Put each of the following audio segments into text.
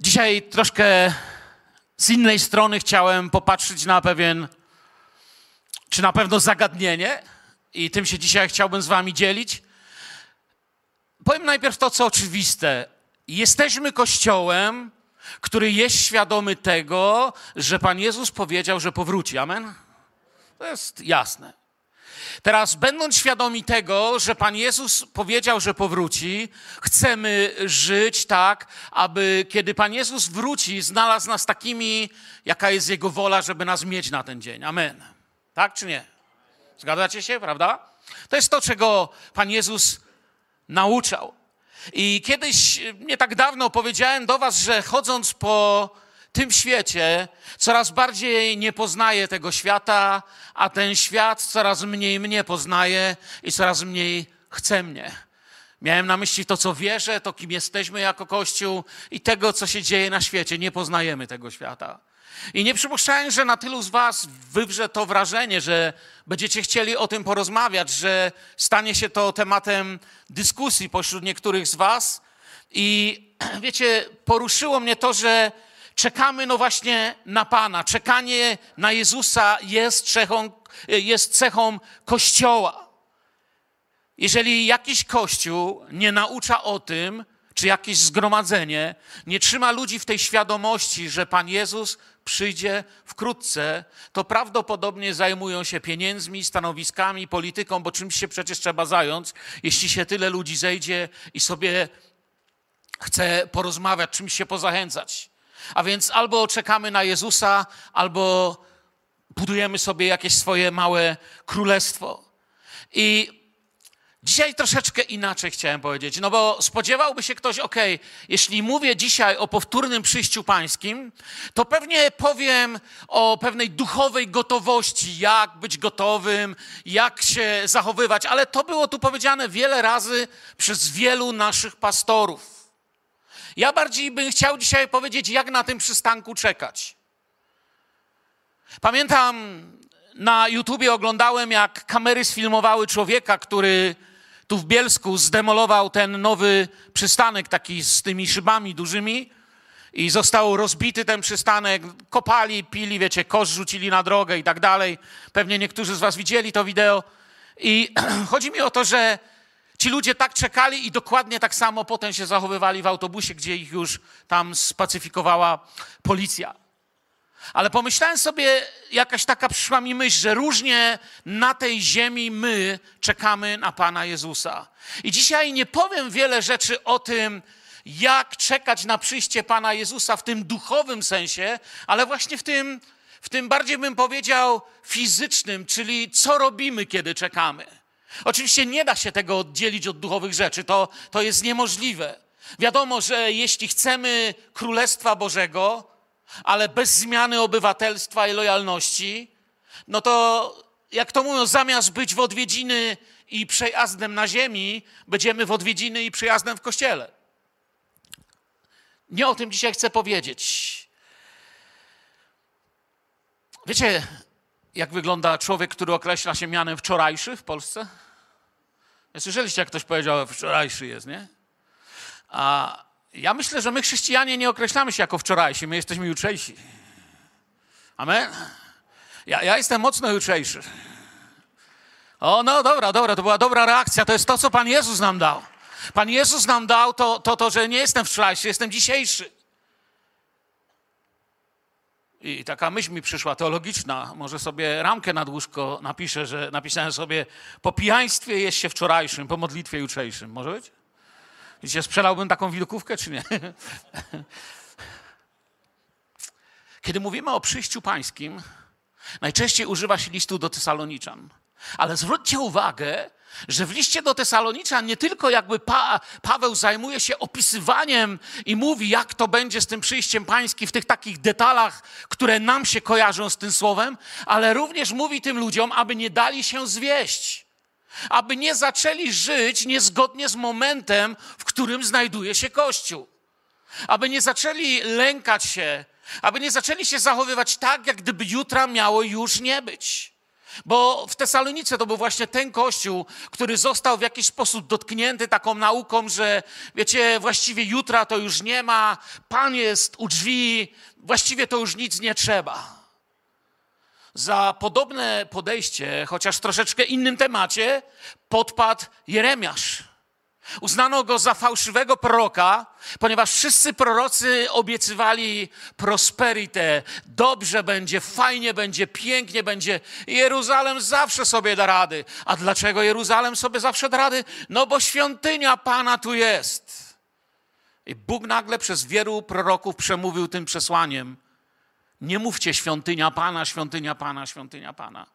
Dzisiaj troszkę z innej strony chciałem popatrzeć na pewien, czy na pewno zagadnienie, i tym się dzisiaj chciałbym z Wami dzielić. Powiem najpierw to, co oczywiste. Jesteśmy kościołem, który jest świadomy tego, że Pan Jezus powiedział, że powróci. Amen? To jest jasne. Teraz, będąc świadomi tego, że Pan Jezus powiedział, że powróci, chcemy żyć tak, aby kiedy Pan Jezus wróci, znalazł nas takimi, jaka jest Jego wola, żeby nas mieć na ten dzień. Amen. Tak czy nie? Zgadzacie się, prawda? To jest to, czego Pan Jezus nauczał. I kiedyś, nie tak dawno, powiedziałem do Was, że chodząc po tym świecie coraz bardziej nie poznaję tego świata, a ten świat coraz mniej mnie poznaje i coraz mniej chce mnie. Miałem na myśli to, co wierzę, to kim jesteśmy jako Kościół i tego, co się dzieje na świecie. Nie poznajemy tego świata. I nie przypuszczałem, że na tylu z Was wywrze to wrażenie, że będziecie chcieli o tym porozmawiać, że stanie się to tematem dyskusji pośród niektórych z Was. I wiecie, poruszyło mnie to, że czekamy no właśnie na Pana. Czekanie na Jezusa jest cechą, jest cechą Kościoła. Jeżeli jakiś Kościół nie naucza o tym, czy jakieś zgromadzenie nie trzyma ludzi w tej świadomości, że Pan Jezus przyjdzie wkrótce, to prawdopodobnie zajmują się pieniędzmi, stanowiskami, polityką, bo czymś się przecież trzeba zająć, jeśli się tyle ludzi zejdzie i sobie chce porozmawiać, czymś się pozachęcać. A więc albo czekamy na Jezusa, albo budujemy sobie jakieś swoje małe królestwo. I Dzisiaj troszeczkę inaczej chciałem powiedzieć, no bo spodziewałby się ktoś, ok, jeśli mówię dzisiaj o powtórnym przyjściu pańskim, to pewnie powiem o pewnej duchowej gotowości, jak być gotowym, jak się zachowywać, ale to było tu powiedziane wiele razy przez wielu naszych pastorów. Ja bardziej bym chciał dzisiaj powiedzieć, jak na tym przystanku czekać. Pamiętam, na YouTubie oglądałem, jak kamery sfilmowały człowieka, który tu w Bielsku zdemolował ten nowy przystanek, taki z tymi szybami dużymi, i został rozbity ten przystanek. Kopali, pili, wiecie, kosz rzucili na drogę i tak dalej. Pewnie niektórzy z Was widzieli to wideo. I chodzi mi o to, że Ci ludzie tak czekali i dokładnie tak samo potem się zachowywali w autobusie, gdzie ich już tam spacyfikowała policja. Ale pomyślałem sobie, jakaś taka przyszła mi myśl, że różnie na tej ziemi my czekamy na Pana Jezusa. I dzisiaj nie powiem wiele rzeczy o tym, jak czekać na przyjście Pana Jezusa w tym duchowym sensie, ale właśnie w tym, w tym bardziej bym powiedział fizycznym, czyli co robimy, kiedy czekamy. Oczywiście nie da się tego oddzielić od duchowych rzeczy, to, to jest niemożliwe. Wiadomo, że jeśli chcemy Królestwa Bożego, ale bez zmiany obywatelstwa i lojalności, no to jak to mówią, zamiast być w odwiedziny i przejazdem na ziemi, będziemy w odwiedziny i przejazdem w kościele. Nie o tym dzisiaj chcę powiedzieć. Wiecie, jak wygląda człowiek, który określa się mianem wczorajszy w Polsce? Słyszeliście, jak ktoś powiedział, wczorajszy jest, nie? A ja myślę, że my chrześcijanie nie określamy się jako wczorajsi, my jesteśmy jutrzejsi. Amen? Ja, ja jestem mocno jutrzejszy. O, no dobra, dobra, to była dobra reakcja. To jest to, co Pan Jezus nam dał. Pan Jezus nam dał to, to, to że nie jestem wczorajszy, jestem dzisiejszy. I taka myśl mi przyszła teologiczna, może sobie ramkę nad łóżko napiszę, że napisałem sobie po pijaństwie jest się wczorajszym, po modlitwie jutrzejszym. Może być? Wiecie, sprzedałbym taką widokówkę, czy nie? Kiedy mówimy o przyjściu pańskim, najczęściej używa się listu do Tesaloniczan. Ale zwróćcie uwagę, że w liście do Tesalonicza nie tylko jakby pa, Paweł zajmuje się opisywaniem i mówi, jak to będzie z tym przyjściem pańskim w tych takich detalach, które nam się kojarzą z tym słowem, ale również mówi tym ludziom, aby nie dali się zwieść. Aby nie zaczęli żyć niezgodnie z momentem, w którym znajduje się Kościół. Aby nie zaczęli lękać się, aby nie zaczęli się zachowywać tak, jak gdyby jutra miało już nie być. Bo w Tesalonice to był właśnie ten kościół, który został w jakiś sposób dotknięty taką nauką, że wiecie, właściwie jutra to już nie ma, Pan jest u drzwi, właściwie to już nic nie trzeba. Za podobne podejście, chociaż troszeczkę innym temacie, podpadł Jeremiasz. Uznano go za fałszywego proroka, ponieważ wszyscy prorocy obiecywali prosperitę, dobrze będzie, fajnie będzie, pięknie będzie. Jeruzalem zawsze sobie da rady. A dlaczego Jeruzalem sobie zawsze da rady? No bo świątynia Pana tu jest. I Bóg nagle przez wielu proroków przemówił tym przesłaniem. Nie mówcie świątynia Pana, świątynia Pana, świątynia Pana.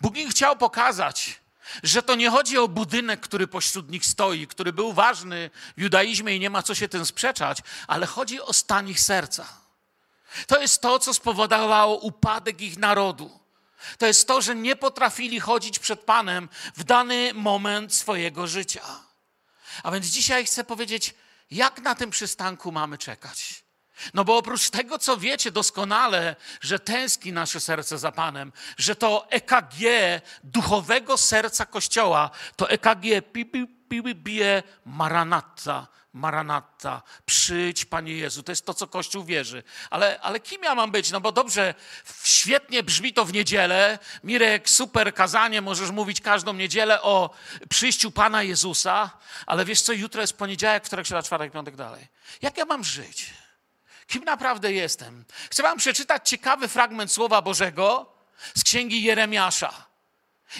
Bóg im chciał pokazać, że to nie chodzi o budynek, który pośród nich stoi, który był ważny w judaizmie i nie ma co się tym sprzeczać, ale chodzi o stan ich serca. To jest to, co spowodowało upadek ich narodu. To jest to, że nie potrafili chodzić przed Panem w dany moment swojego życia. A więc dzisiaj chcę powiedzieć, jak na tym przystanku mamy czekać. No bo oprócz tego, co wiecie doskonale, że tęskni nasze serce za Panem, że to EKG duchowego serca Kościoła, to EKG bije Maranata, Maranata, przyjdź Panie Jezu. To jest to, co Kościół wierzy. Ale, ale kim ja mam być? No bo dobrze, świetnie brzmi to w niedzielę. Mirek, super kazanie, możesz mówić każdą niedzielę o przyjściu Pana Jezusa, ale wiesz co, jutro jest poniedziałek, wtorek, środa, czwartek, piątek dalej. Jak ja mam żyć? Kim naprawdę jestem. Chcę Wam przeczytać ciekawy fragment Słowa Bożego z księgi Jeremiasza.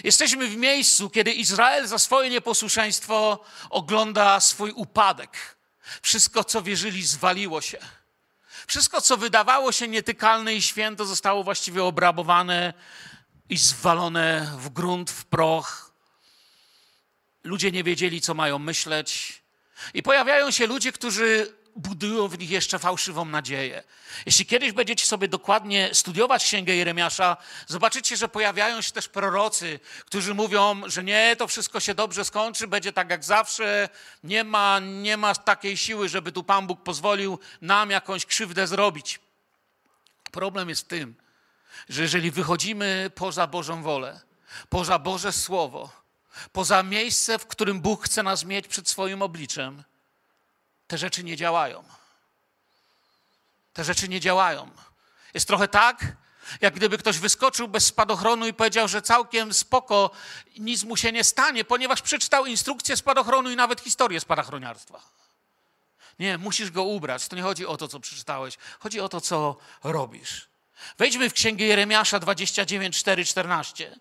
Jesteśmy w miejscu, kiedy Izrael za swoje nieposłuszeństwo ogląda swój upadek. Wszystko, co wierzyli, zwaliło się. Wszystko, co wydawało się nietykalne i święto, zostało właściwie obrabowane i zwalone w grunt, w proch. Ludzie nie wiedzieli, co mają myśleć. I pojawiają się ludzie, którzy budują w nich jeszcze fałszywą nadzieję. Jeśli kiedyś będziecie sobie dokładnie studiować Księgę Jeremiasza, zobaczycie, że pojawiają się też prorocy, którzy mówią, że nie, to wszystko się dobrze skończy, będzie tak jak zawsze, nie ma, nie ma takiej siły, żeby tu Pan Bóg pozwolił nam jakąś krzywdę zrobić. Problem jest w tym, że jeżeli wychodzimy poza Bożą wolę, poza Boże Słowo, poza miejsce, w którym Bóg chce nas mieć przed swoim obliczem, te rzeczy nie działają. Te rzeczy nie działają. Jest trochę tak, jak gdyby ktoś wyskoczył bez spadochronu i powiedział, że całkiem spoko, nic mu się nie stanie, ponieważ przeczytał instrukcję spadochronu i nawet historię spadochroniarstwa. Nie, musisz go ubrać. To nie chodzi o to, co przeczytałeś. Chodzi o to, co robisz. Wejdźmy w Księgę Jeremiasza 29, 4, 14.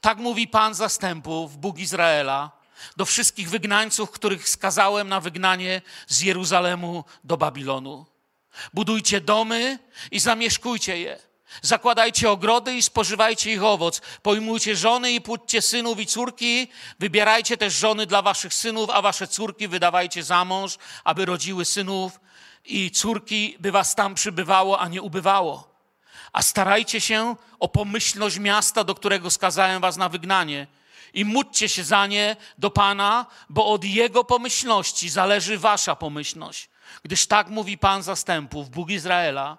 Tak mówi Pan zastępów, Bóg Izraela, do wszystkich wygnańców, których skazałem na wygnanie z Jeruzalemu do Babilonu. Budujcie domy i zamieszkujcie je. Zakładajcie ogrody i spożywajcie ich owoc. Pojmujcie żony i płódźcie synów i córki. Wybierajcie też żony dla waszych synów, a wasze córki wydawajcie za mąż, aby rodziły synów i córki, by was tam przybywało, a nie ubywało. A starajcie się o pomyślność miasta, do którego skazałem was na wygnanie i módlcie się za nie do Pana, bo od Jego pomyślności zależy wasza pomyślność. Gdyż tak mówi Pan zastępów, Bóg Izraela,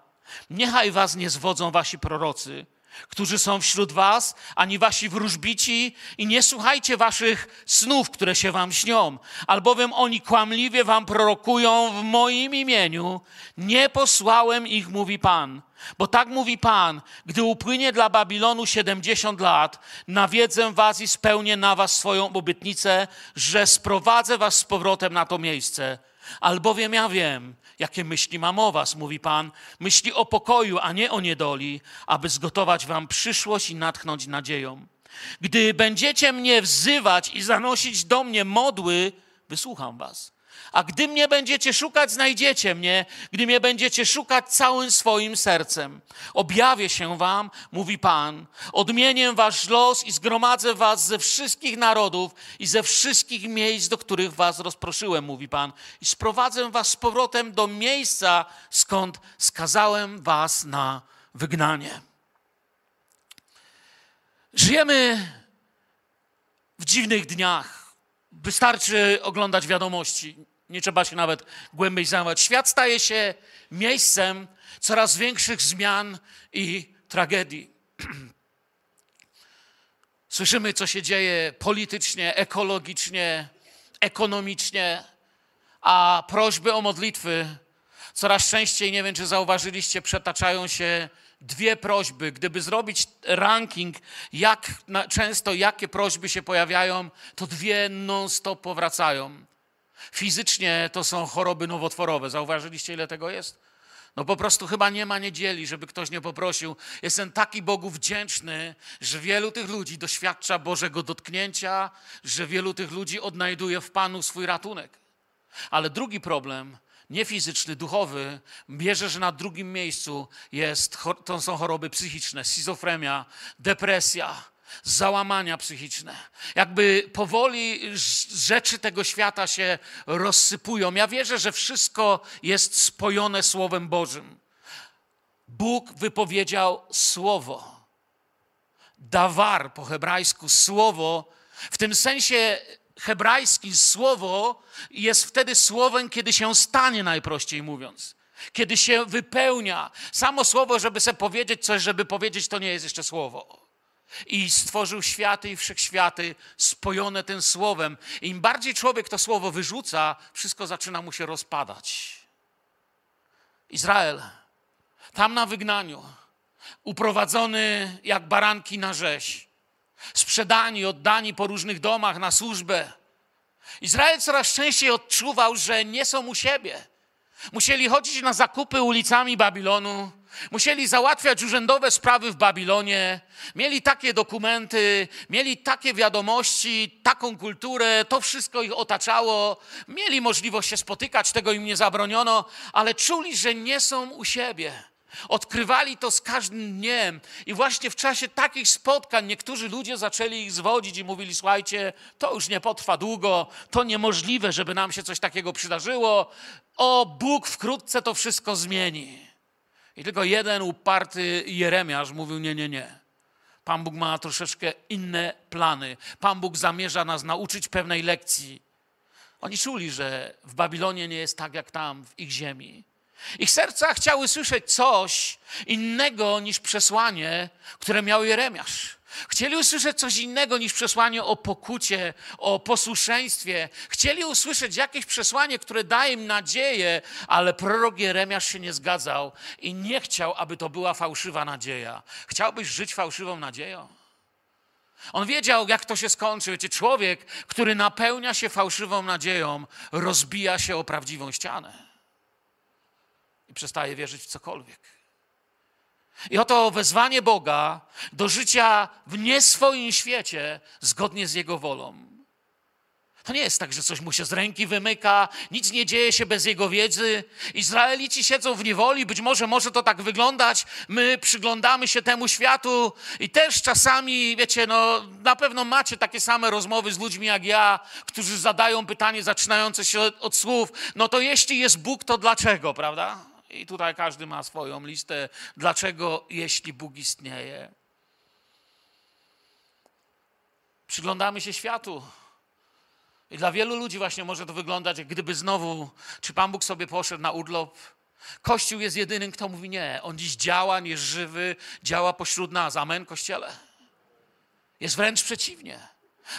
niechaj was nie zwodzą wasi prorocy, którzy są wśród was, ani wasi wróżbici i nie słuchajcie waszych snów, które się wam śnią, albowiem oni kłamliwie wam prorokują w moim imieniu. Nie posłałem ich, mówi Pan. Bo tak mówi Pan, gdy upłynie dla Babilonu 70 lat, nawiedzę was i spełnię na was swoją obietnicę, że sprowadzę was z powrotem na to miejsce. Albowiem ja wiem, jakie myśli mam o was, mówi Pan, myśli o pokoju, a nie o niedoli, aby zgotować wam przyszłość i natchnąć nadzieją. Gdy będziecie mnie wzywać i zanosić do mnie modły, wysłucham was. A gdy mnie będziecie szukać, znajdziecie mnie, gdy mnie będziecie szukać całym swoim sercem. Objawię się wam, mówi Pan, odmienię wasz los i zgromadzę was ze wszystkich narodów i ze wszystkich miejsc, do których was rozproszyłem, mówi Pan, i sprowadzę was z powrotem do miejsca, skąd skazałem was na wygnanie. Żyjemy w dziwnych dniach. Wystarczy oglądać wiadomości. Nie trzeba się nawet głębiej zajmować. Świat staje się miejscem coraz większych zmian i tragedii. Słyszymy, co się dzieje politycznie, ekologicznie, ekonomicznie, a prośby o modlitwy coraz częściej, nie wiem czy zauważyliście, przetaczają się dwie prośby. Gdyby zrobić ranking, jak często jakie prośby się pojawiają, to dwie non-stop powracają. Fizycznie to są choroby nowotworowe. Zauważyliście, ile tego jest? No po prostu chyba nie ma niedzieli, żeby ktoś nie poprosił. Jestem taki Bogu wdzięczny, że wielu tych ludzi doświadcza Bożego dotknięcia, że wielu tych ludzi odnajduje w Panu swój ratunek. Ale drugi problem, nie fizyczny, duchowy, bierze, że na drugim miejscu jest, to są choroby psychiczne, schizofrenia, depresja, załamania psychiczne. Jakby powoli rzeczy tego świata się rozsypują. Ja wierzę, że wszystko jest spojone Słowem Bożym. Bóg wypowiedział słowo. Dawar po hebrajsku słowo, w tym sensie hebrajskim słowo jest wtedy słowem, kiedy się stanie, najprościej mówiąc. Kiedy się wypełnia. Samo słowo, żeby sobie powiedzieć coś, żeby powiedzieć, to nie jest jeszcze słowo i stworzył światy i wszechświaty spojone tym słowem. Im bardziej człowiek to słowo wyrzuca, wszystko zaczyna mu się rozpadać. Izrael, tam na wygnaniu, uprowadzony jak baranki na rzeź, sprzedani, oddani po różnych domach na służbę. Izrael coraz częściej odczuwał, że nie są u siebie. Musieli chodzić na zakupy ulicami Babilonu, Musieli załatwiać urzędowe sprawy w Babilonie, mieli takie dokumenty, mieli takie wiadomości, taką kulturę, to wszystko ich otaczało, mieli możliwość się spotykać, tego im nie zabroniono, ale czuli, że nie są u siebie. Odkrywali to z każdym dniem, i właśnie w czasie takich spotkań niektórzy ludzie zaczęli ich zwodzić i mówili: Słuchajcie, to już nie potrwa długo, to niemożliwe, żeby nam się coś takiego przydarzyło. O, Bóg wkrótce to wszystko zmieni. I tylko jeden uparty Jeremiasz mówił: Nie, nie, nie. Pan Bóg ma troszeczkę inne plany. Pan Bóg zamierza nas nauczyć pewnej lekcji. Oni czuli, że w Babilonie nie jest tak jak tam, w ich ziemi. Ich serca chciały słyszeć coś innego niż przesłanie, które miał Jeremiasz. Chcieli usłyszeć coś innego niż przesłanie o pokucie, o posłuszeństwie. Chcieli usłyszeć jakieś przesłanie, które daje im nadzieję, ale prorok Jeremiasz się nie zgadzał i nie chciał, aby to była fałszywa nadzieja. Chciałbyś żyć fałszywą nadzieją? On wiedział, jak to się skończy. Wiecie, człowiek, który napełnia się fałszywą nadzieją, rozbija się o prawdziwą ścianę i przestaje wierzyć w cokolwiek. I oto wezwanie Boga do życia w nie swoim świecie zgodnie z Jego wolą. To nie jest tak, że coś mu się z ręki wymyka, nic nie dzieje się bez jego wiedzy. Izraelici siedzą w niewoli, być może może to tak wyglądać. My przyglądamy się temu światu i też czasami, wiecie, no na pewno macie takie same rozmowy z ludźmi jak ja, którzy zadają pytanie zaczynające się od, od słów: No to jeśli jest Bóg, to dlaczego, prawda? I tutaj każdy ma swoją listę, dlaczego, jeśli Bóg istnieje. Przyglądamy się światu. I dla wielu ludzi właśnie może to wyglądać, jak gdyby znowu, czy Pan Bóg sobie poszedł na urlop. Kościół jest jedynym, kto mówi nie. On dziś działa, nie jest żywy, działa pośród nas. Amen, Kościele. Jest wręcz przeciwnie.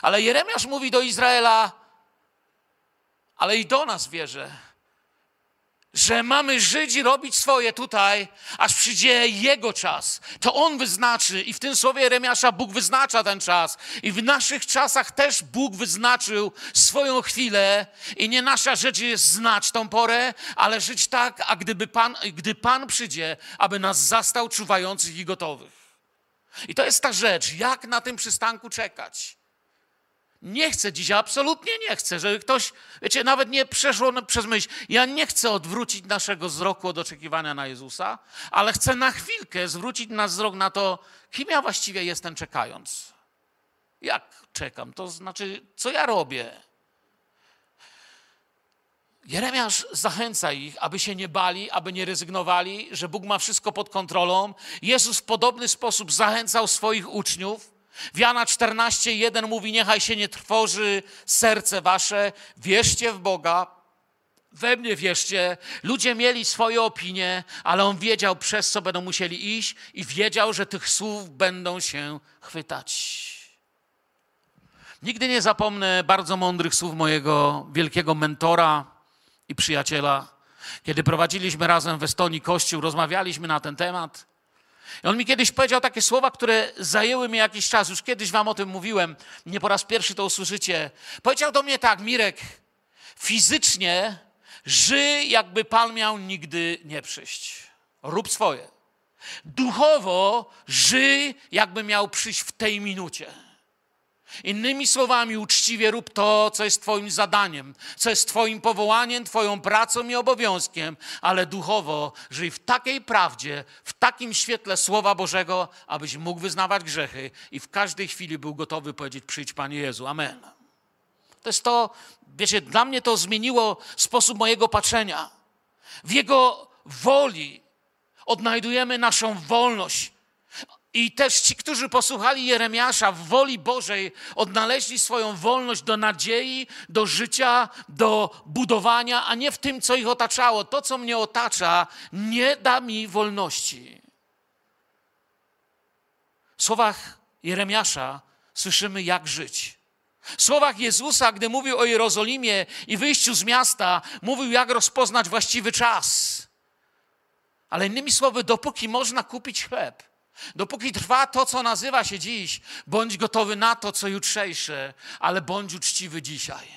Ale Jeremiasz mówi do Izraela, ale i do nas wierzę że mamy żyć i robić swoje tutaj, aż przyjdzie Jego czas. To On wyznaczy i w tym słowie Jeremiasza Bóg wyznacza ten czas. I w naszych czasach też Bóg wyznaczył swoją chwilę i nie nasza rzecz jest znać tą porę, ale żyć tak, a gdyby Pan, gdy Pan przyjdzie, aby nas zastał czuwających i gotowych. I to jest ta rzecz, jak na tym przystanku czekać. Nie chcę dziś, absolutnie nie chcę, żeby ktoś, wiecie, nawet nie przeszło przez myśl. Ja nie chcę odwrócić naszego wzroku od oczekiwania na Jezusa, ale chcę na chwilkę zwrócić nasz wzrok na to, kim ja właściwie jestem czekając. Jak czekam? To znaczy, co ja robię? Jeremiasz zachęca ich, aby się nie bali, aby nie rezygnowali, że Bóg ma wszystko pod kontrolą. Jezus w podobny sposób zachęcał swoich uczniów w Jana 14:1 mówi: Niechaj się nie trwoży serce wasze, wierzcie w Boga, we mnie wierzcie. Ludzie mieli swoje opinie, ale on wiedział, przez co będą musieli iść, i wiedział, że tych słów będą się chwytać. Nigdy nie zapomnę bardzo mądrych słów mojego wielkiego mentora i przyjaciela. Kiedy prowadziliśmy razem w Estonii kościół, rozmawialiśmy na ten temat. I on mi kiedyś powiedział takie słowa, które zajęły mi jakiś czas. Już kiedyś wam o tym mówiłem, nie po raz pierwszy to usłyszycie. Powiedział do mnie tak, Mirek, fizycznie żyj, jakby Pan miał nigdy nie przyjść. Rób swoje. Duchowo żyj, jakby miał przyjść w tej minucie. Innymi słowami, uczciwie rób to, co jest Twoim zadaniem, co jest Twoim powołaniem, Twoją pracą i obowiązkiem, ale duchowo żyj w takiej prawdzie, w takim świetle Słowa Bożego, abyś mógł wyznawać grzechy i w każdej chwili był gotowy powiedzieć: Przyjdź, Panie Jezu. Amen. To jest to, wiecie, dla mnie to zmieniło sposób mojego patrzenia. W Jego woli odnajdujemy naszą wolność i też ci, którzy posłuchali Jeremiasza w woli Bożej, odnaleźli swoją wolność do nadziei, do życia, do budowania, a nie w tym, co ich otaczało. To, co mnie otacza, nie da mi wolności. W słowach Jeremiasza słyszymy, jak żyć. W słowach Jezusa, gdy mówił o Jerozolimie i wyjściu z miasta, mówił, jak rozpoznać właściwy czas. Ale innymi słowy, dopóki można kupić chleb, Dopóki trwa to, co nazywa się dziś, bądź gotowy na to, co jutrzejsze, ale bądź uczciwy dzisiaj.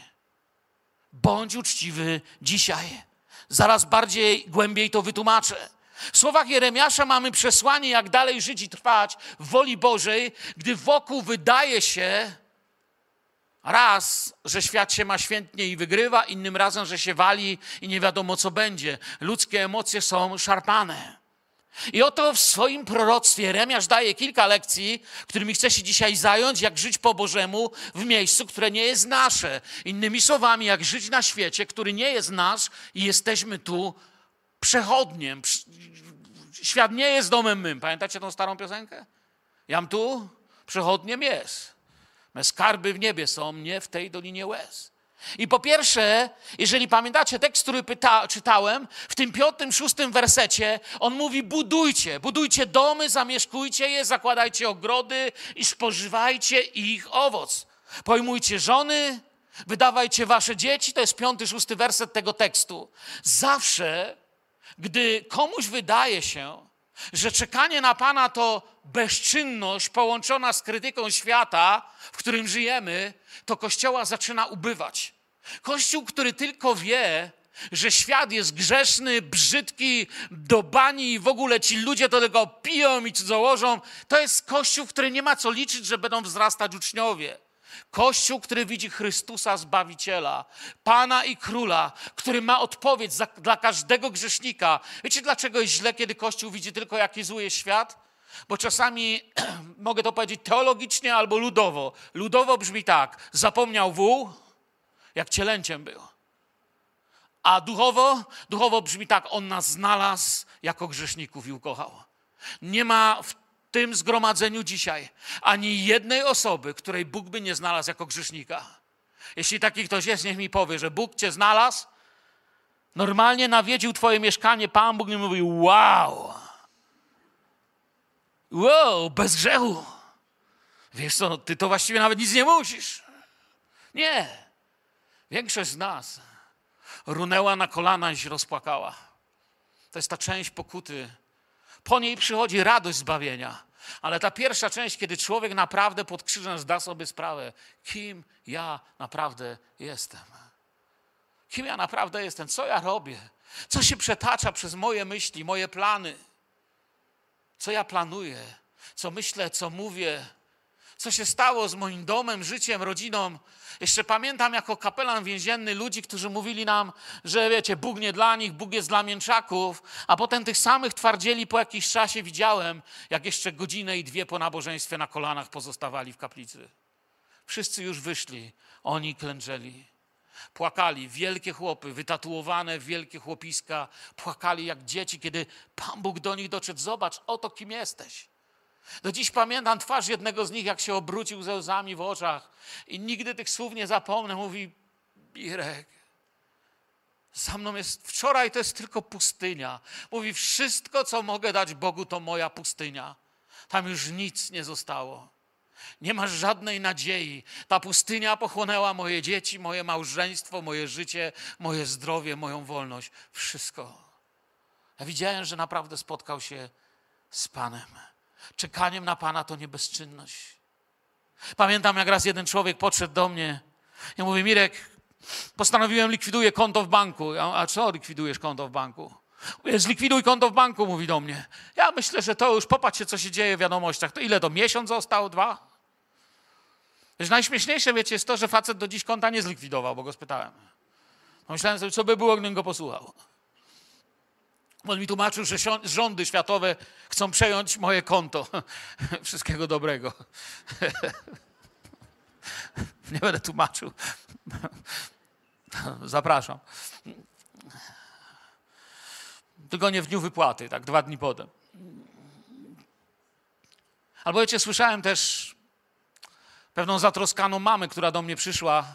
Bądź uczciwy dzisiaj. Zaraz bardziej, głębiej to wytłumaczę. W słowach Jeremiasza mamy przesłanie, jak dalej żyć i trwać w woli Bożej, gdy wokół wydaje się raz, że świat się ma świętnie i wygrywa, innym razem, że się wali i nie wiadomo, co będzie. Ludzkie emocje są szarpane. I oto w swoim proroctwie Jeremiasz daje kilka lekcji, którymi chce się dzisiaj zająć, jak żyć po Bożemu w miejscu, które nie jest nasze. Innymi słowami, jak żyć na świecie, który nie jest nasz i jesteśmy tu przechodniem. Świat nie jest domem mym. Pamiętacie tą starą piosenkę? Jam tu, przechodniem jest. Me skarby w niebie są, nie w tej dolinie łez. I po pierwsze, jeżeli pamiętacie tekst, który pyta, czytałem, w tym piątym, szóstym wersecie, on mówi: budujcie, budujcie domy, zamieszkujcie je, zakładajcie ogrody i spożywajcie ich owoc. Pojmujcie żony, wydawajcie wasze dzieci. To jest piąty, szósty werset tego tekstu. Zawsze, gdy komuś wydaje się, że czekanie na Pana to bezczynność połączona z krytyką świata, w którym żyjemy, to Kościoła zaczyna ubywać. Kościół, który tylko wie, że świat jest grzeszny, brzydki, do bani i w ogóle ci ludzie to tylko piją i cudzołożą, to jest Kościół, który nie ma co liczyć, że będą wzrastać uczniowie. Kościół, który widzi Chrystusa Zbawiciela, Pana i Króla, który ma odpowiedź za, dla każdego grzesznika. Wiecie, dlaczego jest źle, kiedy Kościół widzi tylko, jaki zły jest świat? Bo czasami mogę to powiedzieć teologicznie albo ludowo. Ludowo brzmi tak: zapomniał wół, jak cielęciem był. A duchowo, duchowo brzmi tak: on nas znalazł jako grzeszników i ukochał. Nie ma w tym zgromadzeniu dzisiaj ani jednej osoby, której Bóg by nie znalazł jako grzesznika. Jeśli taki ktoś jest, niech mi powie, że Bóg cię znalazł, normalnie nawiedził twoje mieszkanie, Pan Bóg nie mówił, wow, wow, bez grzechu. Wiesz co, ty to właściwie nawet nic nie musisz. Nie. Większość z nas runęła na kolana i się rozpłakała. To jest ta część pokuty, po niej przychodzi radość zbawienia. Ale ta pierwsza część, kiedy człowiek naprawdę pod krzyżem zda sobie sprawę, kim ja naprawdę jestem. Kim ja naprawdę jestem, co ja robię, co się przetacza przez moje myśli, moje plany, co ja planuję, co myślę, co mówię, co się stało z moim domem, życiem, rodziną. Jeszcze pamiętam jako kapelan więzienny ludzi, którzy mówili nam, że wiecie, Bóg nie dla nich, Bóg jest dla mięczaków, a potem tych samych twardzieli po jakimś czasie widziałem, jak jeszcze godzinę i dwie po nabożeństwie na kolanach pozostawali w kaplicy. Wszyscy już wyszli, oni klęczeli. Płakali, wielkie chłopy, wytatuowane wielkie chłopiska, płakali jak dzieci, kiedy Pan Bóg do nich doszedł. Zobacz, oto kim jesteś. Do dziś pamiętam twarz jednego z nich, jak się obrócił ze łzami w oczach i nigdy tych słów nie zapomnę. Mówi, Birek, za mną jest, wczoraj to jest tylko pustynia. Mówi, wszystko, co mogę dać Bogu, to moja pustynia. Tam już nic nie zostało. Nie masz żadnej nadziei. Ta pustynia pochłonęła moje dzieci, moje małżeństwo, moje życie, moje zdrowie, moją wolność. Wszystko. Ja widziałem, że naprawdę spotkał się z Panem. Czekaniem na Pana to nie bezczynność. Pamiętam, jak raz jeden człowiek podszedł do mnie i mówi: Mirek, postanowiłem likwiduję konto w banku. Ja, a co likwidujesz konto w banku? Mówię, zlikwiduj konto w banku, mówi do mnie. Ja myślę, że to już popatrzcie, co się dzieje w wiadomościach. To ile to miesiąc został? Dwa? Wiesz, najśmieszniejsze, wiecie, jest to, że facet do dziś konta nie zlikwidował, bo go spytałem. Myślałem sobie, co by było, gdybym go posłuchał. On mi tłumaczył, że rządy światowe chcą przejąć moje konto. Wszystkiego dobrego. Nie będę tłumaczył. Zapraszam. Tylko nie w dniu wypłaty, tak dwa dni potem. Albo wiecie, słyszałem też pewną zatroskaną mamę, która do mnie przyszła.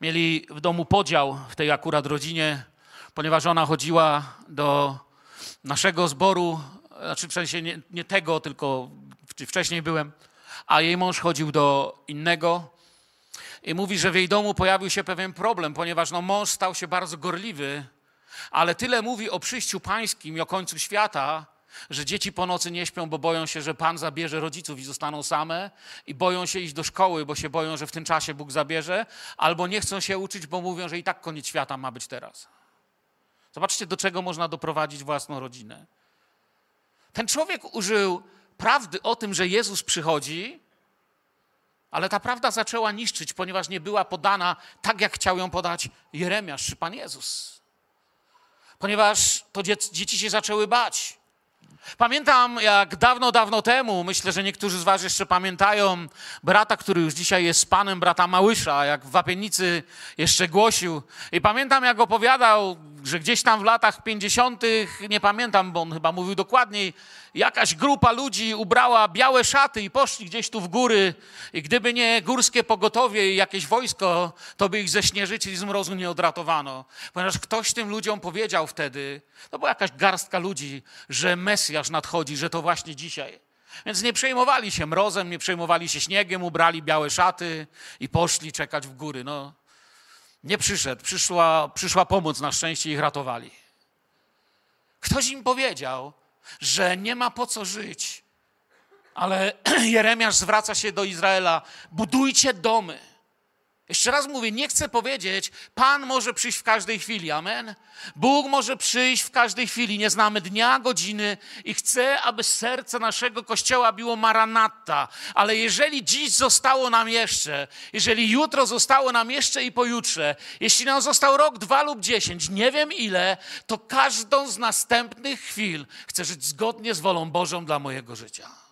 Mieli w domu podział w tej akurat rodzinie ponieważ ona chodziła do naszego zboru, znaczy w sensie nie, nie tego, tylko wcześniej byłem, a jej mąż chodził do innego. I mówi, że w jej domu pojawił się pewien problem, ponieważ no, mąż stał się bardzo gorliwy, ale tyle mówi o przyjściu pańskim i o końcu świata, że dzieci po nocy nie śpią, bo boją się, że Pan zabierze rodziców i zostaną same, i boją się iść do szkoły, bo się boją, że w tym czasie Bóg zabierze, albo nie chcą się uczyć, bo mówią, że i tak koniec świata ma być teraz. Zobaczcie, do czego można doprowadzić własną rodzinę. Ten człowiek użył prawdy o tym, że Jezus przychodzi, ale ta prawda zaczęła niszczyć, ponieważ nie była podana tak, jak chciał ją podać Jeremiasz czy Pan Jezus. Ponieważ to dzieci się zaczęły bać. Pamiętam, jak dawno, dawno temu, myślę, że niektórzy z Was jeszcze pamiętają brata, który już dzisiaj jest panem, brata Małysza, jak w Wapienicy jeszcze głosił. I pamiętam, jak opowiadał, że gdzieś tam w latach 50., nie pamiętam, bo on chyba mówił dokładniej, jakaś grupa ludzi ubrała białe szaty i poszli gdzieś tu w góry. I gdyby nie górskie pogotowie i jakieś wojsko, to by ich ze śnieżycy i z mrozu nie odratowano. Ponieważ ktoś tym ludziom powiedział wtedy, to była jakaś garstka ludzi, że Mesjasz nadchodzi, że to właśnie dzisiaj. Więc nie przejmowali się mrozem, nie przejmowali się śniegiem, ubrali białe szaty i poszli czekać w góry. No, nie przyszedł, przyszła, przyszła pomoc, na szczęście ich ratowali. Ktoś im powiedział, że nie ma po co żyć. Ale Jeremiasz zwraca się do Izraela: budujcie domy. Jeszcze raz mówię, nie chcę powiedzieć, Pan może przyjść w każdej chwili, amen. Bóg może przyjść w każdej chwili, nie znamy dnia, godziny i chcę, aby serce naszego Kościoła biło maranata. Ale jeżeli dziś zostało nam jeszcze, jeżeli jutro zostało nam jeszcze i pojutrze, jeśli nam został rok, dwa lub dziesięć, nie wiem ile, to każdą z następnych chwil chcę żyć zgodnie z wolą Bożą dla mojego życia.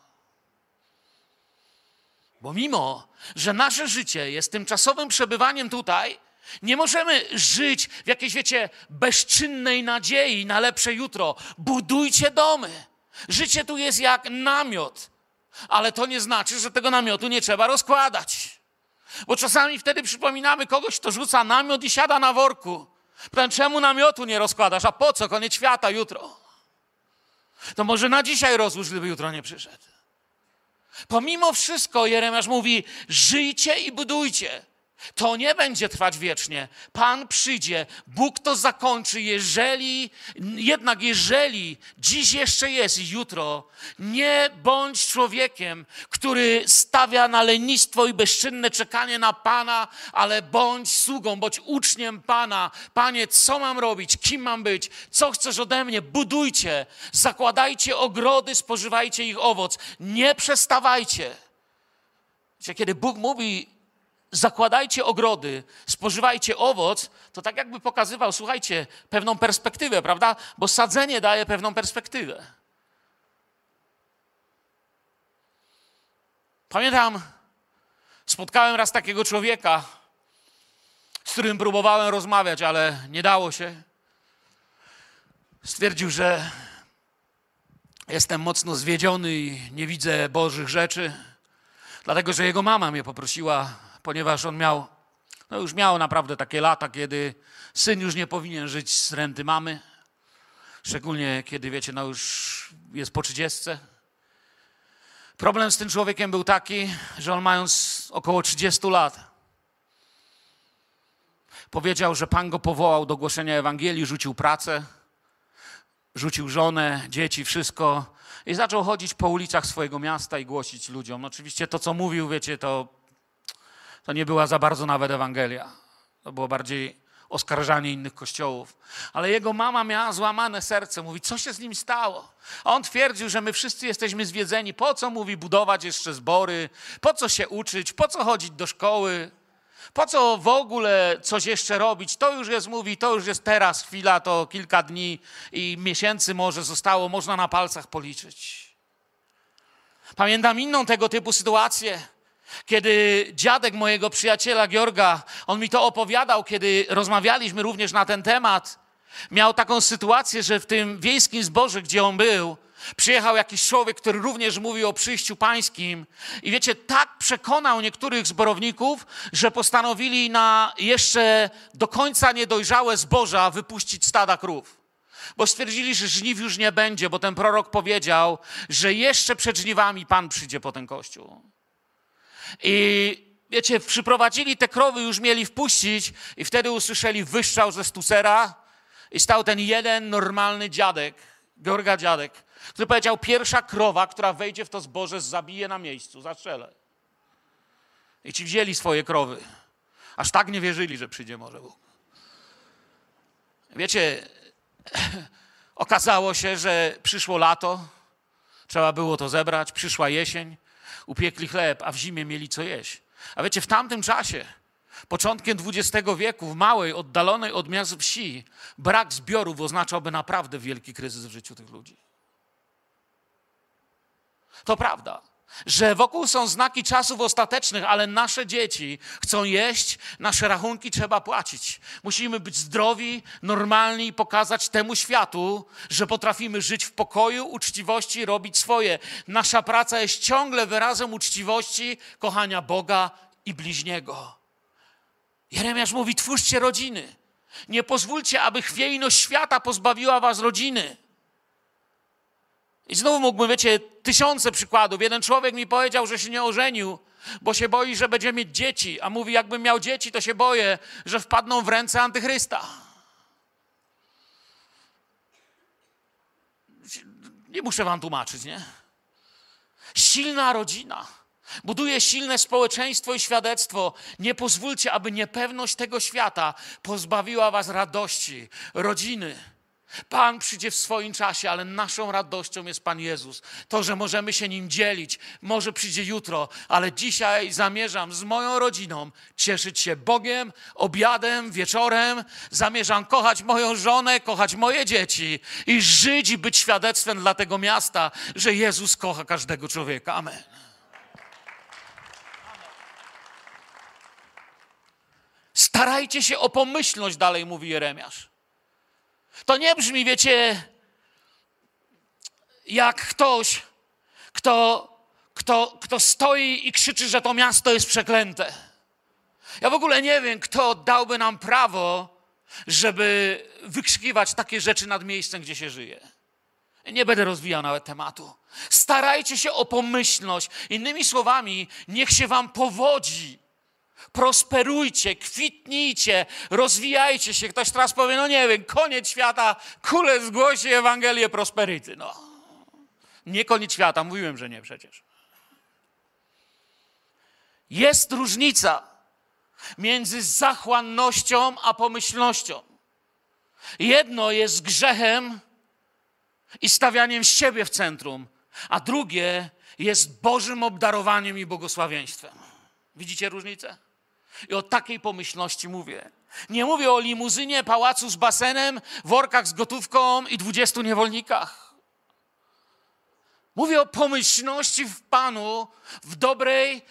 Bo mimo, że nasze życie jest tymczasowym przebywaniem tutaj, nie możemy żyć w jakiejś, wiecie, bezczynnej nadziei na lepsze jutro. Budujcie domy. Życie tu jest jak namiot, ale to nie znaczy, że tego namiotu nie trzeba rozkładać. Bo czasami wtedy przypominamy kogoś, kto rzuca namiot i siada na worku. Pytam, czemu namiotu nie rozkładasz? A po co? Koniec świata jutro. To może na dzisiaj rozłóż, gdyby jutro nie przyszedł. Pomimo wszystko Jeremiasz mówi: żyjcie i budujcie. To nie będzie trwać wiecznie. Pan przyjdzie, Bóg to zakończy, jeżeli, jednak jeżeli dziś jeszcze jest i jutro, nie bądź człowiekiem, który stawia na lenistwo i bezczynne czekanie na Pana, ale bądź sługą, bądź uczniem Pana. Panie, co mam robić? Kim mam być? Co chcesz ode mnie? Budujcie, zakładajcie ogrody, spożywajcie ich owoc. Nie przestawajcie. Kiedy Bóg mówi zakładajcie ogrody, spożywajcie owoc, to tak jakby pokazywał, słuchajcie, pewną perspektywę, prawda? Bo sadzenie daje pewną perspektywę. Pamiętam, spotkałem raz takiego człowieka, z którym próbowałem rozmawiać, ale nie dało się. Stwierdził, że jestem mocno zwiedziony i nie widzę Bożych rzeczy, dlatego że jego mama mnie poprosiła, ponieważ on miał, no już miał naprawdę takie lata, kiedy syn już nie powinien żyć z renty mamy. Szczególnie kiedy, wiecie, no już jest po trzydziestce. Problem z tym człowiekiem był taki, że on mając około 30 lat, powiedział, że Pan go powołał do głoszenia Ewangelii, rzucił pracę, rzucił żonę, dzieci, wszystko i zaczął chodzić po ulicach swojego miasta i głosić ludziom. No oczywiście to, co mówił, wiecie, to, to nie była za bardzo nawet Ewangelia. To było bardziej oskarżanie innych kościołów. Ale jego mama miała złamane serce. Mówi, co się z nim stało? A on twierdził, że my wszyscy jesteśmy zwiedzeni. Po co, mówi, budować jeszcze zbory? Po co się uczyć? Po co chodzić do szkoły? Po co w ogóle coś jeszcze robić? To już jest, mówi, to już jest teraz chwila, to kilka dni i miesięcy może zostało, można na palcach policzyć. Pamiętam inną tego typu sytuację, kiedy dziadek mojego przyjaciela Georga, on mi to opowiadał, kiedy rozmawialiśmy również na ten temat, miał taką sytuację, że w tym wiejskim zborze, gdzie on był, Przyjechał jakiś człowiek, który również mówił o przyjściu pańskim. I wiecie, tak przekonał niektórych zborowników, że postanowili na jeszcze do końca niedojrzałe zboża wypuścić stada krów. Bo stwierdzili, że żniw już nie będzie, bo ten prorok powiedział, że jeszcze przed żniwami Pan przyjdzie po ten kościół. I wiecie, przyprowadzili te krowy, już mieli wpuścić, i wtedy usłyszeli wyszczał ze stusera, i stał ten jeden normalny dziadek, Georga dziadek, który powiedział, pierwsza krowa, która wejdzie w to zboże, zabije na miejscu, zastrzelę. I ci wzięli swoje krowy. Aż tak nie wierzyli, że przyjdzie może Bóg. Wiecie, okazało się, że przyszło lato, trzeba było to zebrać, przyszła jesień, upiekli chleb, a w zimie mieli co jeść. A wiecie, w tamtym czasie, początkiem XX wieku, w małej, oddalonej od miast wsi, brak zbiorów oznaczałby naprawdę wielki kryzys w życiu tych ludzi. To prawda, że wokół są znaki czasów ostatecznych, ale nasze dzieci chcą jeść, nasze rachunki trzeba płacić. Musimy być zdrowi, normalni i pokazać temu światu, że potrafimy żyć w pokoju, uczciwości, robić swoje. Nasza praca jest ciągle wyrazem uczciwości, kochania Boga i bliźniego. Jeremiasz mówi: twórzcie rodziny. Nie pozwólcie, aby chwiejność świata pozbawiła was rodziny. I znowu mógłbym, wiecie, tysiące przykładów. Jeden człowiek mi powiedział, że się nie ożenił, bo się boi, że będzie mieć dzieci. A mówi, jakbym miał dzieci, to się boję, że wpadną w ręce antychrysta. Nie muszę wam tłumaczyć, nie? Silna rodzina buduje silne społeczeństwo i świadectwo. Nie pozwólcie, aby niepewność tego świata pozbawiła was radości, rodziny. Pan przyjdzie w swoim czasie, ale naszą radością jest Pan Jezus. To, że możemy się nim dzielić, może przyjdzie jutro, ale dzisiaj zamierzam z moją rodziną cieszyć się Bogiem, obiadem, wieczorem. Zamierzam kochać moją żonę, kochać moje dzieci i żyć i być świadectwem dla tego miasta, że Jezus kocha każdego człowieka. Amen. Starajcie się o pomyślność, dalej mówi Jeremiasz. To nie brzmi, wiecie, jak ktoś, kto, kto, kto stoi i krzyczy, że to miasto jest przeklęte. Ja w ogóle nie wiem, kto dałby nam prawo, żeby wykrzykiwać takie rzeczy nad miejscem, gdzie się żyje. Nie będę rozwijał nawet tematu. Starajcie się o pomyślność. Innymi słowami, niech się wam powodzi prosperujcie, kwitnijcie, rozwijajcie się. Ktoś teraz powie, no nie wiem, koniec świata, kule zgłosi Ewangelię prosperity. No, nie koniec świata, mówiłem, że nie przecież. Jest różnica między zachłannością a pomyślnością. Jedno jest grzechem i stawianiem siebie w centrum, a drugie jest Bożym obdarowaniem i błogosławieństwem. Widzicie różnicę? I o takiej pomyślności mówię. Nie mówię o limuzynie, pałacu z basenem, workach z gotówką i dwudziestu niewolnikach. Mówię o pomyślności w Panu, w dobrej,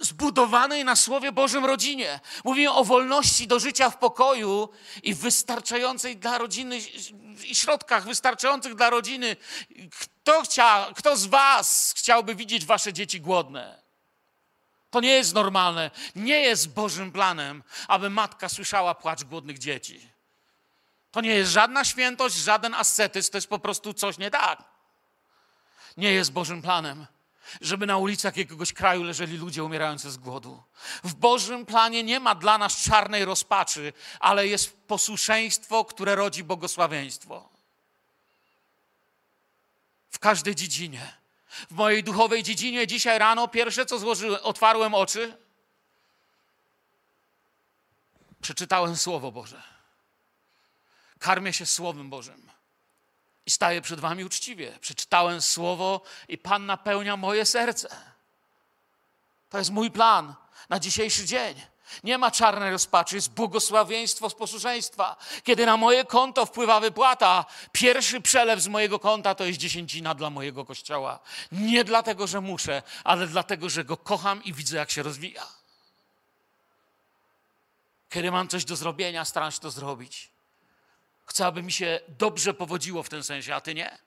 zbudowanej na Słowie Bożym rodzinie. Mówię o wolności do życia w pokoju i wystarczającej dla rodziny, i środkach wystarczających dla rodziny. Kto, chcia, kto z Was chciałby widzieć Wasze dzieci głodne? To nie jest normalne. Nie jest Bożym planem, aby matka słyszała płacz głodnych dzieci. To nie jest żadna świętość, żaden ascetyzm, to jest po prostu coś nie tak. Nie jest Bożym planem. żeby na ulicach jakiegoś kraju leżeli ludzie umierający z głodu. W Bożym planie nie ma dla nas czarnej rozpaczy, ale jest posłuszeństwo, które rodzi błogosławieństwo. W każdej dziedzinie. W mojej duchowej dziedzinie dzisiaj rano pierwsze co złożyłem, otwarłem oczy, przeczytałem Słowo Boże. Karmię się Słowem Bożym i staję przed Wami uczciwie. Przeczytałem słowo i Pan napełnia moje serce. To jest mój plan na dzisiejszy dzień. Nie ma czarnej rozpaczy, jest błogosławieństwo z posłuszeństwa. Kiedy na moje konto wpływa wypłata, pierwszy przelew z mojego konta to jest dziesięcina dla mojego kościoła. Nie dlatego, że muszę, ale dlatego, że go kocham i widzę, jak się rozwija. Kiedy mam coś do zrobienia, staram się to zrobić. Chcę, aby mi się dobrze powodziło w tym sensie, a ty nie.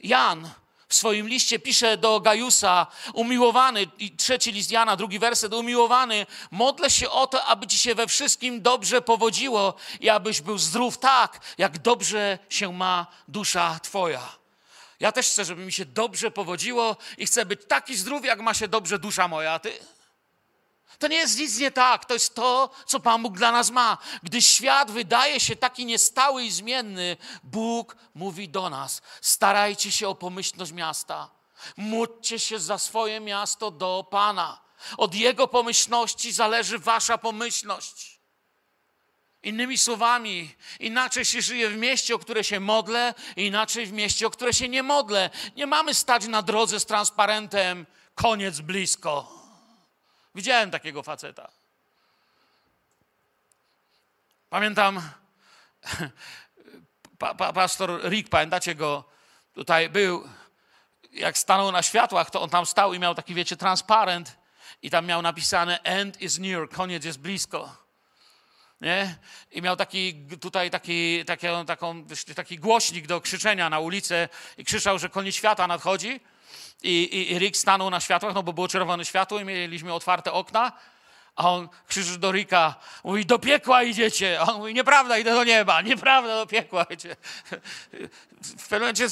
Jan w swoim liście pisze do Gajusa, umiłowany, i trzeci list Jana, drugi werset, umiłowany, modlę się o to, aby ci się we wszystkim dobrze powodziło i abyś był zdrów tak, jak dobrze się ma dusza twoja. Ja też chcę, żeby mi się dobrze powodziło i chcę być taki zdrów, jak ma się dobrze dusza moja, ty? To nie jest nic nie tak, to jest to, co Pan Bóg dla nas ma. Gdy świat wydaje się taki niestały i zmienny, Bóg mówi do nas: starajcie się o pomyślność miasta. Módlcie się za swoje miasto do Pana. Od Jego pomyślności zależy Wasza pomyślność. Innymi słowami, inaczej się żyje w mieście, o które się modlę, inaczej w mieście, o które się nie modlę. Nie mamy stać na drodze z transparentem, koniec blisko. Widziałem takiego faceta. Pamiętam, pa, pa, pastor Rick, pamiętacie go, tutaj był, jak stanął na światłach, to on tam stał i miał taki, wiecie, transparent i tam miał napisane end is near, koniec jest blisko. Nie? I miał taki, tutaj taki, taki, taką, taki głośnik do krzyczenia na ulicę i krzyczał, że koniec świata nadchodzi. I, i, Rick stanął na światłach, no bo było czerwone światło i mieliśmy otwarte okna. A on krzyczy do Rika, mówi, do piekła idziecie. A on mówi, nieprawda, idę do nieba, nieprawda, do piekła idzie. W pewnym momencie,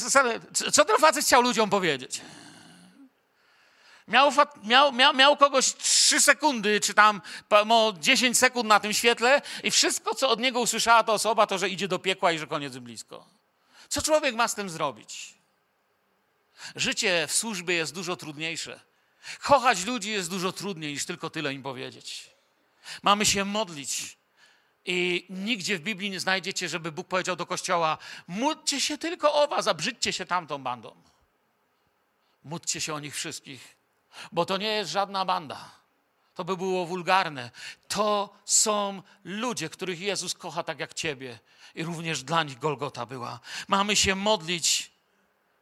co ten facet chciał ludziom powiedzieć? Miał, miał, miał, miał kogoś 3 sekundy, czy tam 10 sekund na tym świetle i wszystko, co od niego usłyszała ta osoba, to, że idzie do piekła i że koniec blisko. Co człowiek ma z tym zrobić? Życie w służbie jest dużo trudniejsze. Kochać ludzi jest dużo trudniej niż tylko tyle im powiedzieć. Mamy się modlić. I nigdzie w Biblii nie znajdziecie, żeby Bóg powiedział do kościoła: módlcie się tylko o was, a brzydźcie się tamtą bandą. Módlcie się o nich wszystkich, bo to nie jest żadna banda. To by było wulgarne. To są ludzie, których Jezus kocha tak jak ciebie. I również dla nich Golgota była. Mamy się modlić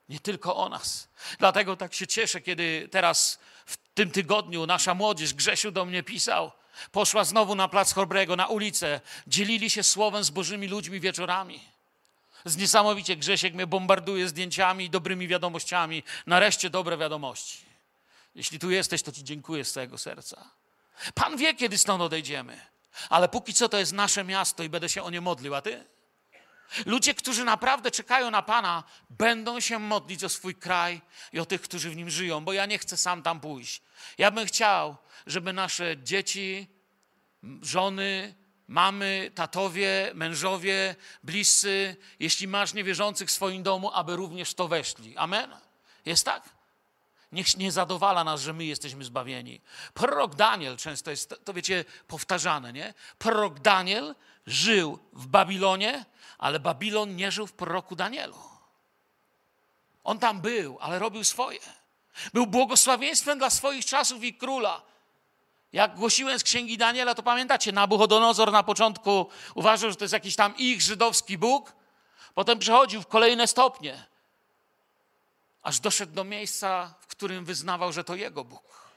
nie tylko o nas. Dlatego tak się cieszę, kiedy teraz w tym tygodniu nasza młodzież, Grzesiu do mnie pisał, poszła znowu na plac Chorbrego, na ulicę, dzielili się słowem z Bożymi ludźmi wieczorami. Z niesamowicie Grzesiek mnie bombarduje zdjęciami i dobrymi wiadomościami. Nareszcie dobre wiadomości. Jeśli tu jesteś, to Ci dziękuję z całego serca. Pan wie, kiedy stąd odejdziemy, ale póki co to jest nasze miasto i będę się o nie modlił, a Ty? Ludzie, którzy naprawdę czekają na Pana, będą się modlić o swój kraj i o tych, którzy w nim żyją, bo ja nie chcę sam tam pójść. Ja bym chciał, żeby nasze dzieci, żony, mamy, tatowie, mężowie, bliscy, jeśli masz niewierzących w swoim domu, aby również to weszli. Amen? Jest tak? Niech nie zadowala nas, że my jesteśmy zbawieni. Prorok Daniel, często jest, to wiecie, powtarzane, nie? Prorok Daniel żył w Babilonie, ale Babilon nie żył w proroku Danielu. On tam był, ale robił swoje. Był błogosławieństwem dla swoich czasów i króla. Jak głosiłem z księgi Daniela, to pamiętacie, Nabuchodonozor na początku uważał, że to jest jakiś tam ich żydowski Bóg. Potem przechodził w kolejne stopnie, aż doszedł do miejsca, w którym wyznawał, że to jego Bóg.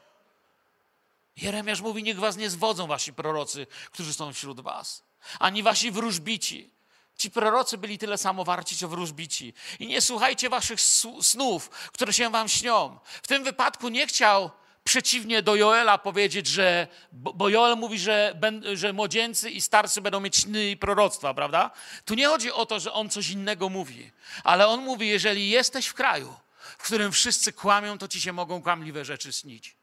Jeremiasz mówi: Niech was nie zwodzą wasi prorocy, którzy są wśród was, ani wasi wróżbici, Ci prorocy byli tyle samo warci, co wróżbici. I nie słuchajcie waszych snów, które się wam śnią. W tym wypadku nie chciał przeciwnie do Joela powiedzieć, że, bo Joel mówi, że, że młodzieńcy i starcy będą mieć sny i proroctwa, prawda? Tu nie chodzi o to, że on coś innego mówi, ale on mówi, jeżeli jesteś w kraju, w którym wszyscy kłamią, to ci się mogą kłamliwe rzeczy śnić.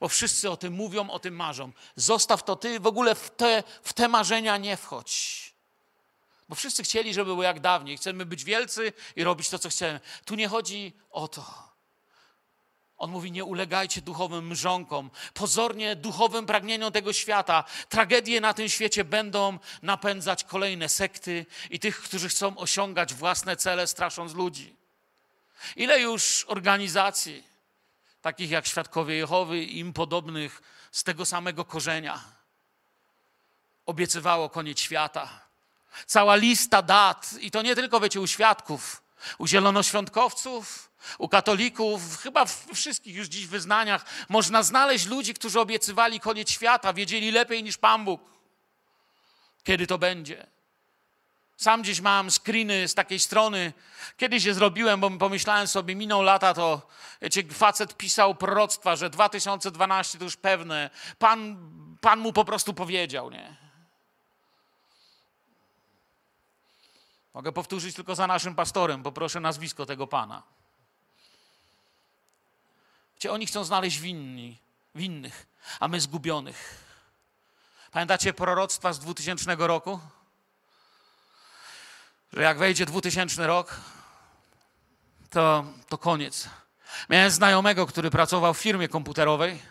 Bo wszyscy o tym mówią, o tym marzą. Zostaw to ty, w ogóle w te, w te marzenia nie wchodź. Bo wszyscy chcieli, żeby było jak dawniej. Chcemy być wielcy i robić to, co chcemy. Tu nie chodzi o to. On mówi: Nie ulegajcie duchowym mrzonkom, pozornie duchowym pragnieniom tego świata. Tragedie na tym świecie będą napędzać kolejne sekty i tych, którzy chcą osiągać własne cele, strasząc ludzi. Ile już organizacji, takich jak Świadkowie Jehowy i im podobnych, z tego samego korzenia obiecywało koniec świata. Cała lista dat, i to nie tylko, wiecie, u świadków, u zielonoświątkowców, u katolików, chyba w wszystkich już dziś wyznaniach można znaleźć ludzi, którzy obiecywali koniec świata, wiedzieli lepiej niż Pan Bóg, kiedy to będzie. Sam gdzieś mam screeny z takiej strony. Kiedyś je zrobiłem, bo pomyślałem sobie, minął lata, to wiecie, facet pisał proroctwa, że 2012 to już pewne. Pan, pan mu po prostu powiedział, nie? Mogę powtórzyć tylko za naszym pastorem, poproszę nazwisko tego pana. Wiecie, oni chcą znaleźć winni, winnych, a my zgubionych. Pamiętacie proroctwa z 2000 roku? Że jak wejdzie 2000 rok, to, to koniec. Miałem znajomego, który pracował w firmie komputerowej.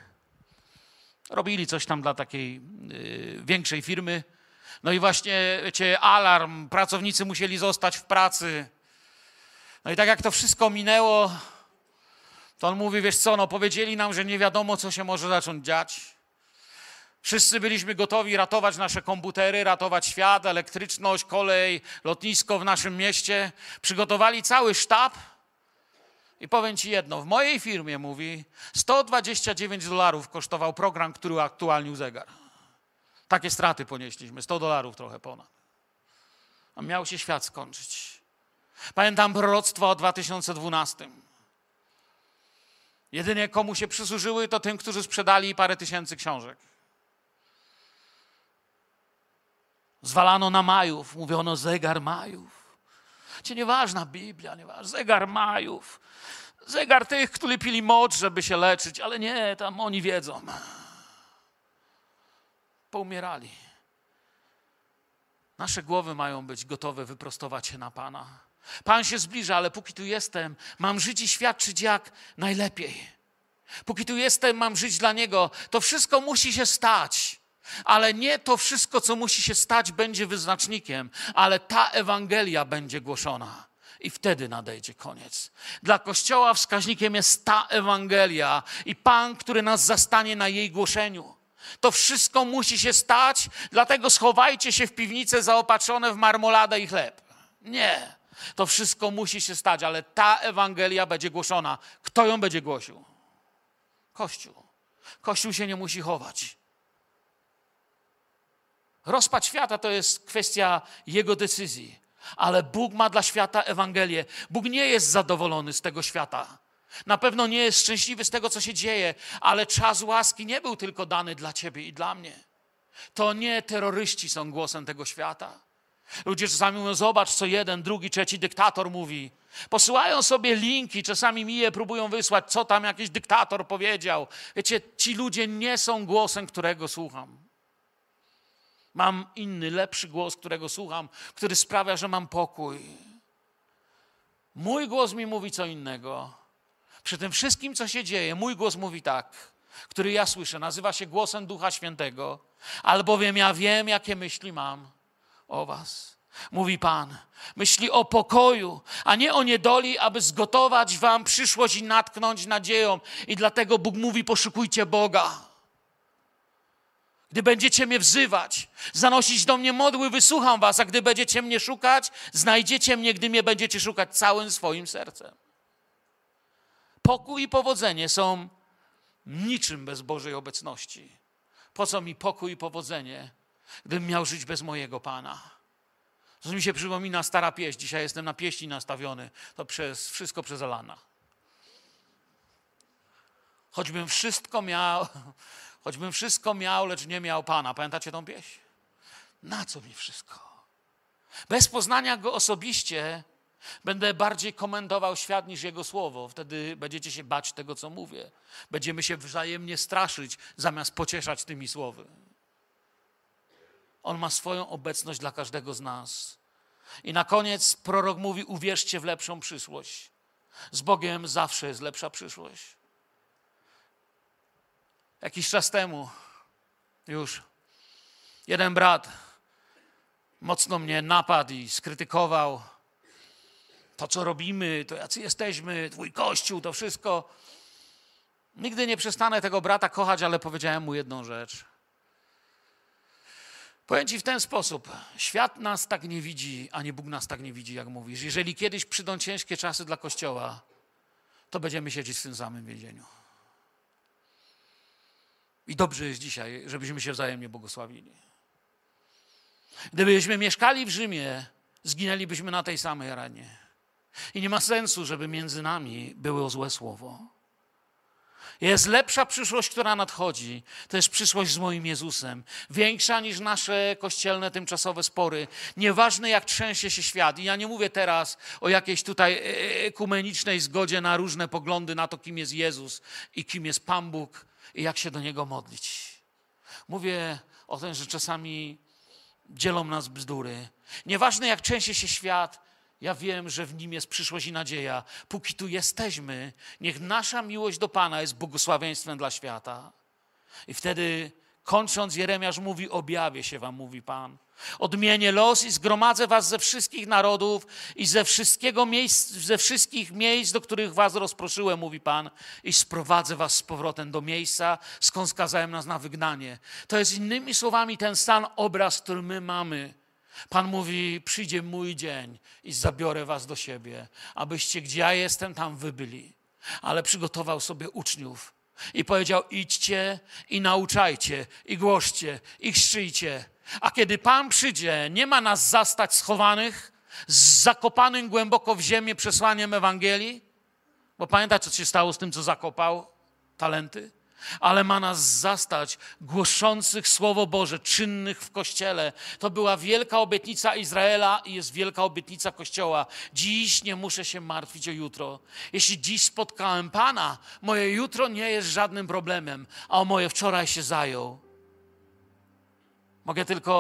Robili coś tam dla takiej y, większej firmy. No i właśnie, wiecie, alarm, pracownicy musieli zostać w pracy. No i tak jak to wszystko minęło, to on mówi, wiesz co, no powiedzieli nam, że nie wiadomo, co się może zacząć dziać. Wszyscy byliśmy gotowi ratować nasze komputery, ratować świat, elektryczność, kolej, lotnisko w naszym mieście. Przygotowali cały sztab. I powiem Ci jedno, w mojej firmie mówi, 129 dolarów kosztował program, który uaktualnił zegar. Takie straty ponieśliśmy, 100 dolarów trochę ponad. A miał się świat skończyć. Pamiętam proroctwo o 2012. Jedynie komu się przysłużyły, to tym, którzy sprzedali parę tysięcy książek. Zwalano na Majów, mówiono zegar Majów. Cię nieważna Biblia, nieważna, zegar Majów. Zegar tych, którzy pili moc, żeby się leczyć, ale nie, tam oni wiedzą. Poumierali. Nasze głowy mają być gotowe wyprostować się na Pana. Pan się zbliża, ale póki tu jestem, mam żyć i świadczyć jak najlepiej. Póki tu jestem, mam żyć dla Niego. To wszystko musi się stać. Ale nie to wszystko, co musi się stać, będzie wyznacznikiem, ale ta Ewangelia będzie głoszona. I wtedy nadejdzie koniec. Dla Kościoła wskaźnikiem jest ta Ewangelia i Pan, który nas zastanie na jej głoszeniu. To wszystko musi się stać, dlatego schowajcie się w piwnice zaopatrzone w marmoladę i chleb. Nie. To wszystko musi się stać, ale ta Ewangelia będzie głoszona. Kto ją będzie głosił? Kościół. Kościół się nie musi chować. Rozpad świata to jest kwestia jego decyzji, ale Bóg ma dla świata Ewangelię. Bóg nie jest zadowolony z tego świata. Na pewno nie jest szczęśliwy z tego, co się dzieje, ale czas łaski nie był tylko dany dla ciebie i dla mnie. To nie terroryści są głosem tego świata. Ludzie czasami mówią, zobacz, co jeden, drugi, trzeci dyktator mówi. Posyłają sobie linki, czasami mi je próbują wysłać, co tam jakiś dyktator powiedział. Wiecie, ci ludzie nie są głosem, którego słucham. Mam inny, lepszy głos, którego słucham, który sprawia, że mam pokój. Mój głos mi mówi co innego. Przy tym wszystkim, co się dzieje, mój głos mówi tak, który ja słyszę, nazywa się głosem Ducha Świętego, albowiem ja wiem, jakie myśli mam o Was. Mówi Pan, myśli o pokoju, a nie o niedoli, aby zgotować Wam przyszłość i natknąć nadzieją. I dlatego Bóg mówi: poszukujcie Boga. Gdy będziecie mnie wzywać, zanosić do mnie modły, wysłucham was, a gdy będziecie mnie szukać, znajdziecie mnie, gdy mnie będziecie szukać całym swoim sercem. Pokój i powodzenie są niczym bez Bożej obecności. Po co mi pokój i powodzenie, gdybym miał żyć bez mojego Pana? To mi się przypomina stara pieśń. Dzisiaj jestem na pieśni nastawiony. To przez, wszystko przez Alana. Choćbym wszystko miał, choćbym wszystko miał, lecz nie miał Pana. Pamiętacie tą pieśń? Na co mi wszystko? Bez poznania Go osobiście Będę bardziej komentował świat niż Jego słowo. Wtedy będziecie się bać tego, co mówię. Będziemy się wzajemnie straszyć, zamiast pocieszać tymi słowy. On ma swoją obecność dla każdego z nas. I na koniec prorok mówi: Uwierzcie w lepszą przyszłość. Z Bogiem zawsze jest lepsza przyszłość. Jakiś czas temu już jeden brat mocno mnie napadł i skrytykował to, co robimy, to jacy jesteśmy, twój kościół, to wszystko. Nigdy nie przestanę tego brata kochać, ale powiedziałem mu jedną rzecz. Powiem ci w ten sposób. Świat nas tak nie widzi, ani Bóg nas tak nie widzi, jak mówisz. Jeżeli kiedyś przyjdą ciężkie czasy dla Kościoła, to będziemy siedzieć w tym samym więzieniu. I dobrze jest dzisiaj, żebyśmy się wzajemnie błogosławili. Gdybyśmy mieszkali w Rzymie, zginęlibyśmy na tej samej ranie. I nie ma sensu, żeby między nami było złe słowo. Jest lepsza przyszłość, która nadchodzi. To jest przyszłość z moim Jezusem. Większa niż nasze kościelne tymczasowe spory. Nieważne jak trzęsie się świat. I ja nie mówię teraz o jakiejś tutaj e, e, ekumenicznej zgodzie na różne poglądy na to, kim jest Jezus i kim jest Pan Bóg i jak się do Niego modlić. Mówię o tym, że czasami dzielą nas bzdury. Nieważne jak trzęsie się świat, ja wiem, że w nim jest przyszłość i nadzieja. Póki tu jesteśmy, niech nasza miłość do Pana jest błogosławieństwem dla świata. I wtedy, kończąc, Jeremiasz mówi: Objawię się Wam, mówi Pan. Odmienię los i zgromadzę Was ze wszystkich narodów i ze, wszystkiego miejsc, ze wszystkich miejsc, do których Was rozproszyłem, mówi Pan, i sprowadzę Was z powrotem do miejsca, skąd skazałem nas na wygnanie. To jest innymi słowami ten stan obraz, który my mamy Pan mówi: Przyjdzie mój dzień i zabiorę was do siebie, abyście gdzie ja jestem, tam wy byli. Ale przygotował sobie uczniów i powiedział: Idźcie i nauczajcie, i głoście, i chrzcijcie. A kiedy Pan przyjdzie, nie ma nas zastać schowanych, zakopanym głęboko w ziemię przesłaniem Ewangelii. Bo pamiętacie, co się stało z tym, co zakopał talenty? Ale ma nas zastać głoszących Słowo Boże, czynnych w Kościele. To była wielka obietnica Izraela i jest wielka obietnica Kościoła. Dziś nie muszę się martwić o jutro. Jeśli dziś spotkałem Pana, moje jutro nie jest żadnym problemem, a o moje wczoraj się zajął. Mogę tylko,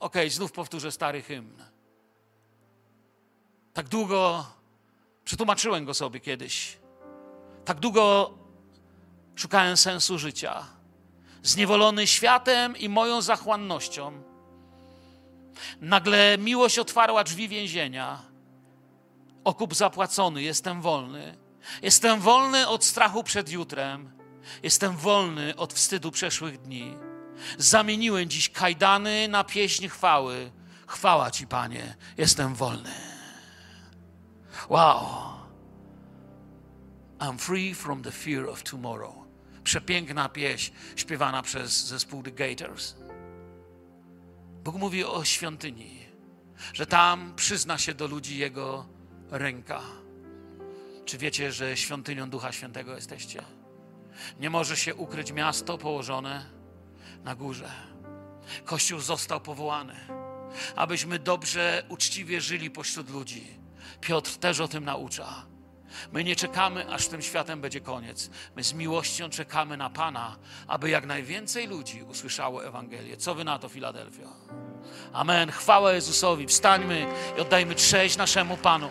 okej, okay, znów powtórzę stary hymn. Tak długo, przetłumaczyłem go sobie kiedyś. Tak długo szukałem sensu życia. Zniewolony światem i moją zachłannością. Nagle miłość otwarła drzwi więzienia. Okup zapłacony, jestem wolny. Jestem wolny od strachu przed jutrem. Jestem wolny od wstydu przeszłych dni. Zamieniłem dziś kajdany na pieśń chwały. Chwała Ci, Panie, jestem wolny. Wow. I'm free from the fear of tomorrow. Przepiękna pieśń śpiewana przez zespół The Gators. Bóg mówi o świątyni, że tam przyzna się do ludzi Jego ręka. Czy wiecie, że świątynią Ducha Świętego jesteście? Nie może się ukryć miasto położone na górze. Kościół został powołany, abyśmy dobrze, uczciwie żyli pośród ludzi. Piotr też o tym naucza. My nie czekamy, aż tym światem będzie koniec. My z miłością czekamy na Pana, aby jak najwięcej ludzi usłyszało Ewangelię. Co wy na to, Filadelfia? Amen. Chwała Jezusowi. Wstańmy i oddajmy cześć naszemu Panu.